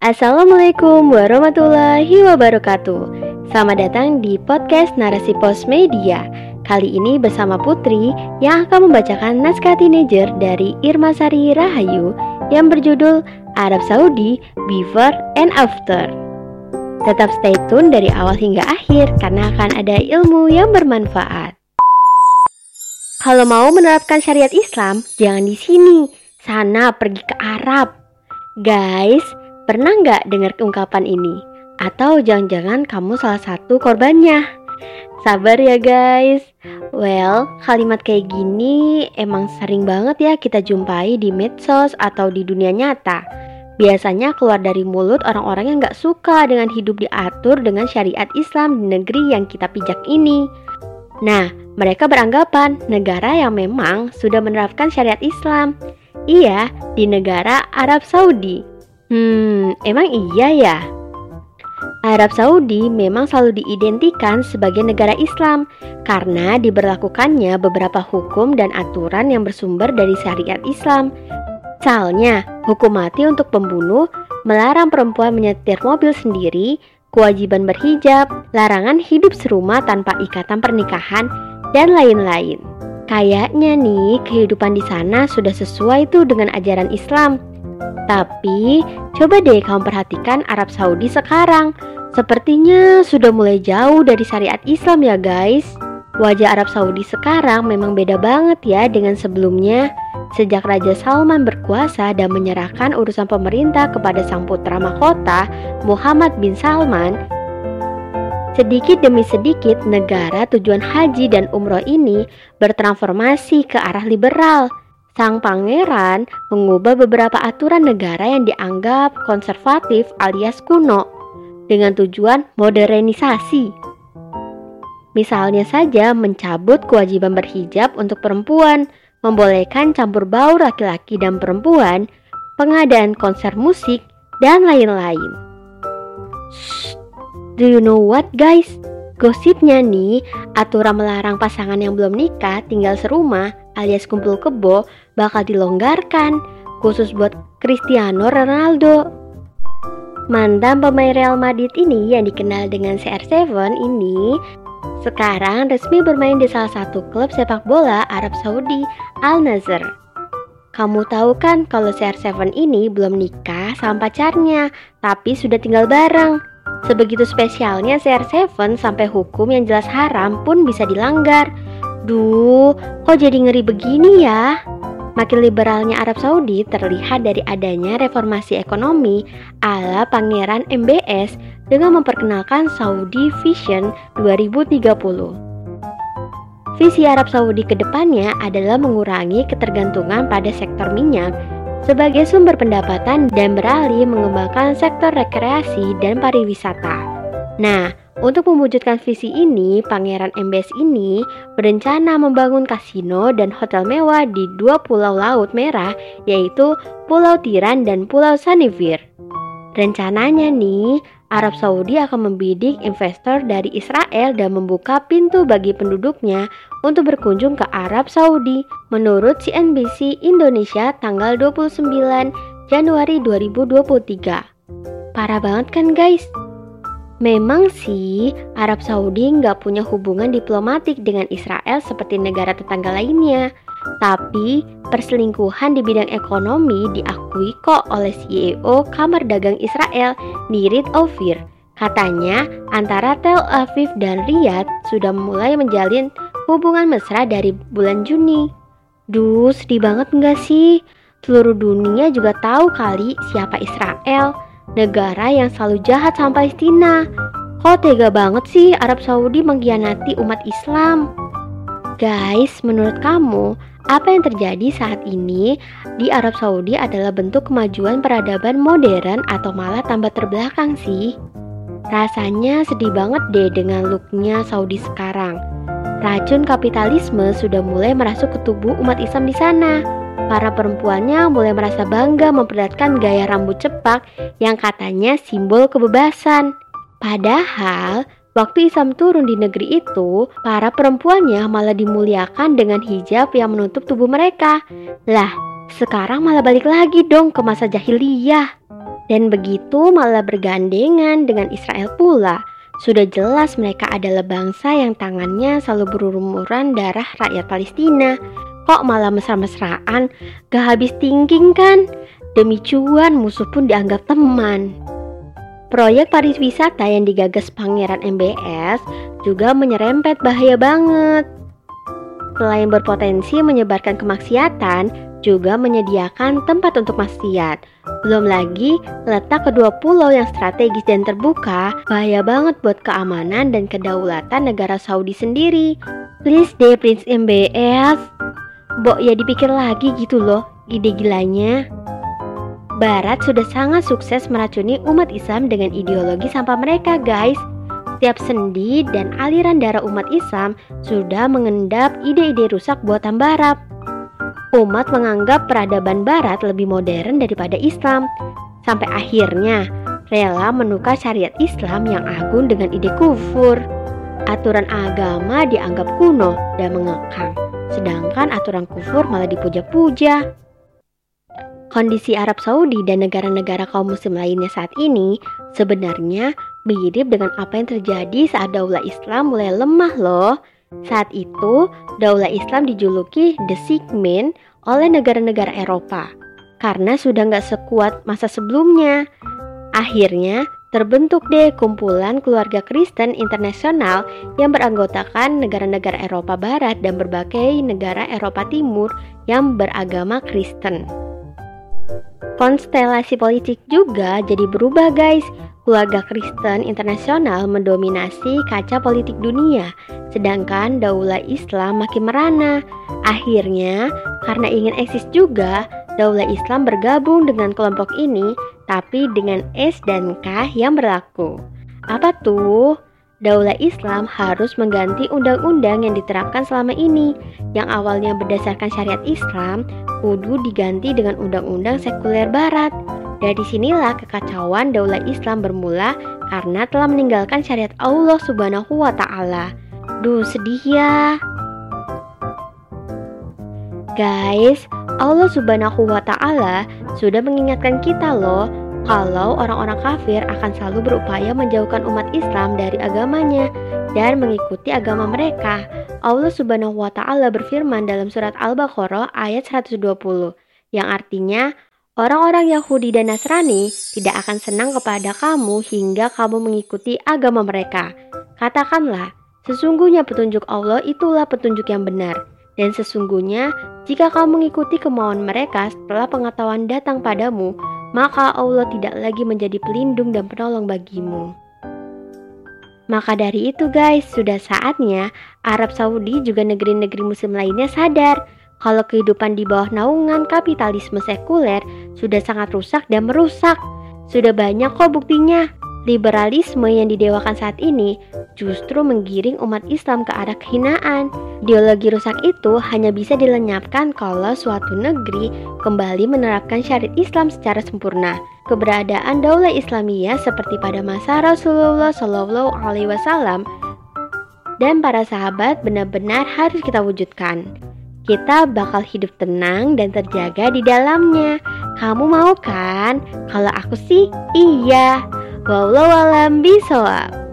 Assalamualaikum warahmatullahi wabarakatuh. Selamat datang di podcast Narasi Pos Media. Kali ini bersama Putri yang akan membacakan naskah teenager dari Irma Sari Rahayu Yang berjudul Arab Saudi Before and After. Tetap stay tune dari awal hingga akhir karena akan ada ilmu yang bermanfaat. Kalau mau menerapkan syariat Islam, jangan di sini, sana pergi ke Arab. Guys, Pernah nggak dengar ungkapan ini? Atau jangan-jangan kamu salah satu korbannya? Sabar ya guys. Well, kalimat kayak gini emang sering banget ya kita jumpai di medsos atau di dunia nyata. Biasanya keluar dari mulut orang-orang yang gak suka dengan hidup diatur dengan syariat Islam di negeri yang kita pijak ini. Nah, mereka beranggapan negara yang memang sudah menerapkan syariat Islam. Iya, di negara Arab Saudi. Hmm, emang iya ya? Arab Saudi memang selalu diidentikan sebagai negara Islam karena diberlakukannya beberapa hukum dan aturan yang bersumber dari syariat Islam. Misalnya, hukum mati untuk pembunuh, melarang perempuan menyetir mobil sendiri, kewajiban berhijab, larangan hidup serumah tanpa ikatan pernikahan, dan lain-lain. Kayaknya nih, kehidupan di sana sudah sesuai tuh dengan ajaran Islam. Tapi, coba deh kamu perhatikan Arab Saudi sekarang. Sepertinya sudah mulai jauh dari syariat Islam ya guys. Wajah Arab Saudi sekarang memang beda banget ya dengan sebelumnya. Sejak Raja Salman berkuasa dan menyerahkan urusan pemerintah kepada sang putra mahkota Muhammad bin Salman, sedikit demi sedikit negara tujuan haji dan umroh ini bertransformasi ke arah liberal. Sang pangeran mengubah beberapa aturan negara yang dianggap konservatif alias kuno dengan tujuan modernisasi. Misalnya saja mencabut kewajiban berhijab untuk perempuan, membolehkan campur baur laki-laki dan perempuan, pengadaan konser musik, dan lain-lain. Do you know what guys? Gosipnya nih, aturan melarang pasangan yang belum nikah tinggal serumah alias kumpul kebo bakal dilonggarkan khusus buat Cristiano Ronaldo. Mantan pemain Real Madrid ini yang dikenal dengan CR7 ini sekarang resmi bermain di salah satu klub sepak bola Arab Saudi, Al Nassr. Kamu tahu kan kalau CR7 ini belum nikah sama pacarnya, tapi sudah tinggal bareng. Sebegitu spesialnya CR7 sampai hukum yang jelas haram pun bisa dilanggar. Duh, kok jadi ngeri begini ya? Makin liberalnya Arab Saudi terlihat dari adanya reformasi ekonomi ala Pangeran MBS dengan memperkenalkan Saudi Vision 2030. Visi Arab Saudi ke depannya adalah mengurangi ketergantungan pada sektor minyak sebagai sumber pendapatan dan beralih mengembangkan sektor rekreasi dan pariwisata. Nah, untuk mewujudkan visi ini, Pangeran MBS ini berencana membangun kasino dan hotel mewah di dua pulau Laut Merah, yaitu Pulau Tiran dan Pulau Sanivir. Rencananya nih, Arab Saudi akan membidik investor dari Israel dan membuka pintu bagi penduduknya untuk berkunjung ke Arab Saudi menurut CNBC Indonesia tanggal 29 Januari 2023. Parah banget kan guys? Memang sih Arab Saudi nggak punya hubungan diplomatik dengan Israel seperti negara tetangga lainnya. Tapi perselingkuhan di bidang ekonomi diakui kok oleh CEO Kamar Dagang Israel, Nirit Ofir. Katanya antara Tel Aviv dan Riyadh sudah mulai menjalin hubungan mesra dari bulan Juni. Duh, sedih banget nggak sih? Seluruh dunia juga tahu kali siapa Israel, negara yang selalu jahat sama Palestina. Kok tega banget sih Arab Saudi mengkhianati umat Islam? Guys, menurut kamu, apa yang terjadi saat ini di Arab Saudi adalah bentuk kemajuan peradaban modern atau malah tambah terbelakang sih? Rasanya sedih banget deh dengan looknya Saudi sekarang. Racun kapitalisme sudah mulai merasuk ke tubuh umat Islam di sana. Para perempuannya mulai merasa bangga memperlihatkan gaya rambut cepak yang katanya simbol kebebasan. Padahal Waktu Islam turun di negeri itu, para perempuannya malah dimuliakan dengan hijab yang menutup tubuh mereka. Lah, sekarang malah balik lagi dong ke masa jahiliyah. Dan begitu malah bergandengan dengan Israel pula. Sudah jelas mereka adalah bangsa yang tangannya selalu berumuran darah rakyat Palestina. Kok malah mesra-mesraan? Gak habis tingking kan? Demi cuan musuh pun dianggap teman. Proyek pariwisata yang digagas Pangeran MBS juga menyerempet bahaya banget. Selain berpotensi menyebarkan kemaksiatan, juga menyediakan tempat untuk maksiat. Belum lagi, letak kedua pulau yang strategis dan terbuka bahaya banget buat keamanan dan kedaulatan negara Saudi sendiri. Please deh Prince MBS. Bok ya dipikir lagi gitu loh, ide gilanya. Barat sudah sangat sukses meracuni umat Islam dengan ideologi sampah mereka guys. Setiap sendi dan aliran darah umat Islam sudah mengendap ide-ide rusak buatan Barat. Umat menganggap peradaban Barat lebih modern daripada Islam, sampai akhirnya rela menukar syariat Islam yang agung dengan ide kufur. Aturan agama dianggap kuno dan mengekang, sedangkan aturan kufur malah dipuja-puja. Kondisi Arab Saudi dan negara-negara kaum muslim lainnya saat ini sebenarnya mirip dengan apa yang terjadi saat daulah Islam mulai lemah loh. Saat itu, daulah Islam dijuluki The Sick Man oleh negara-negara Eropa karena sudah nggak sekuat masa sebelumnya. Akhirnya, terbentuk deh kumpulan keluarga Kristen internasional yang beranggotakan negara-negara Eropa Barat dan berbagai negara Eropa Timur yang beragama Kristen. Konstelasi politik juga jadi berubah guys. Keluarga Kristen internasional mendominasi kaca politik dunia, sedangkan daulah Islam makin merana. Akhirnya, karena ingin eksis juga, daulah Islam bergabung dengan kelompok ini, tapi dengan S dan K yang berlaku. Apa tuh? Daulah Islam harus mengganti undang-undang yang diterapkan selama ini, yang awalnya berdasarkan syariat Islam, kudu diganti dengan undang-undang sekuler Barat. Dari sinilah kekacauan daulah Islam bermula karena telah meninggalkan syariat Allah Subhanahu wa Ta'ala. Duh, sedih ya. Guys, Allah Subhanahu wa Ta'ala sudah mengingatkan kita, loh kalau orang-orang kafir akan selalu berupaya menjauhkan umat Islam dari agamanya dan mengikuti agama mereka. Allah Subhanahu wa taala berfirman dalam surat Al-Baqarah ayat 120 yang artinya orang-orang Yahudi dan Nasrani tidak akan senang kepada kamu hingga kamu mengikuti agama mereka. Katakanlah, sesungguhnya petunjuk Allah itulah petunjuk yang benar. Dan sesungguhnya, jika kamu mengikuti kemauan mereka setelah pengetahuan datang padamu, maka Allah tidak lagi menjadi pelindung dan penolong bagimu. Maka dari itu guys, sudah saatnya Arab Saudi juga negeri-negeri muslim lainnya sadar kalau kehidupan di bawah naungan kapitalisme sekuler sudah sangat rusak dan merusak. Sudah banyak kok buktinya. Liberalisme yang didewakan saat ini justru menggiring umat Islam ke arah kehinaan. Ideologi rusak itu hanya bisa dilenyapkan kalau suatu negeri kembali menerapkan syariat Islam secara sempurna. Keberadaan daulah Islamiyah seperti pada masa Rasulullah Wasallam dan para sahabat benar-benar harus kita wujudkan. Kita bakal hidup tenang dan terjaga di dalamnya. Kamu mau kan? Kalau aku sih, iya. Wallahu alam bisawab.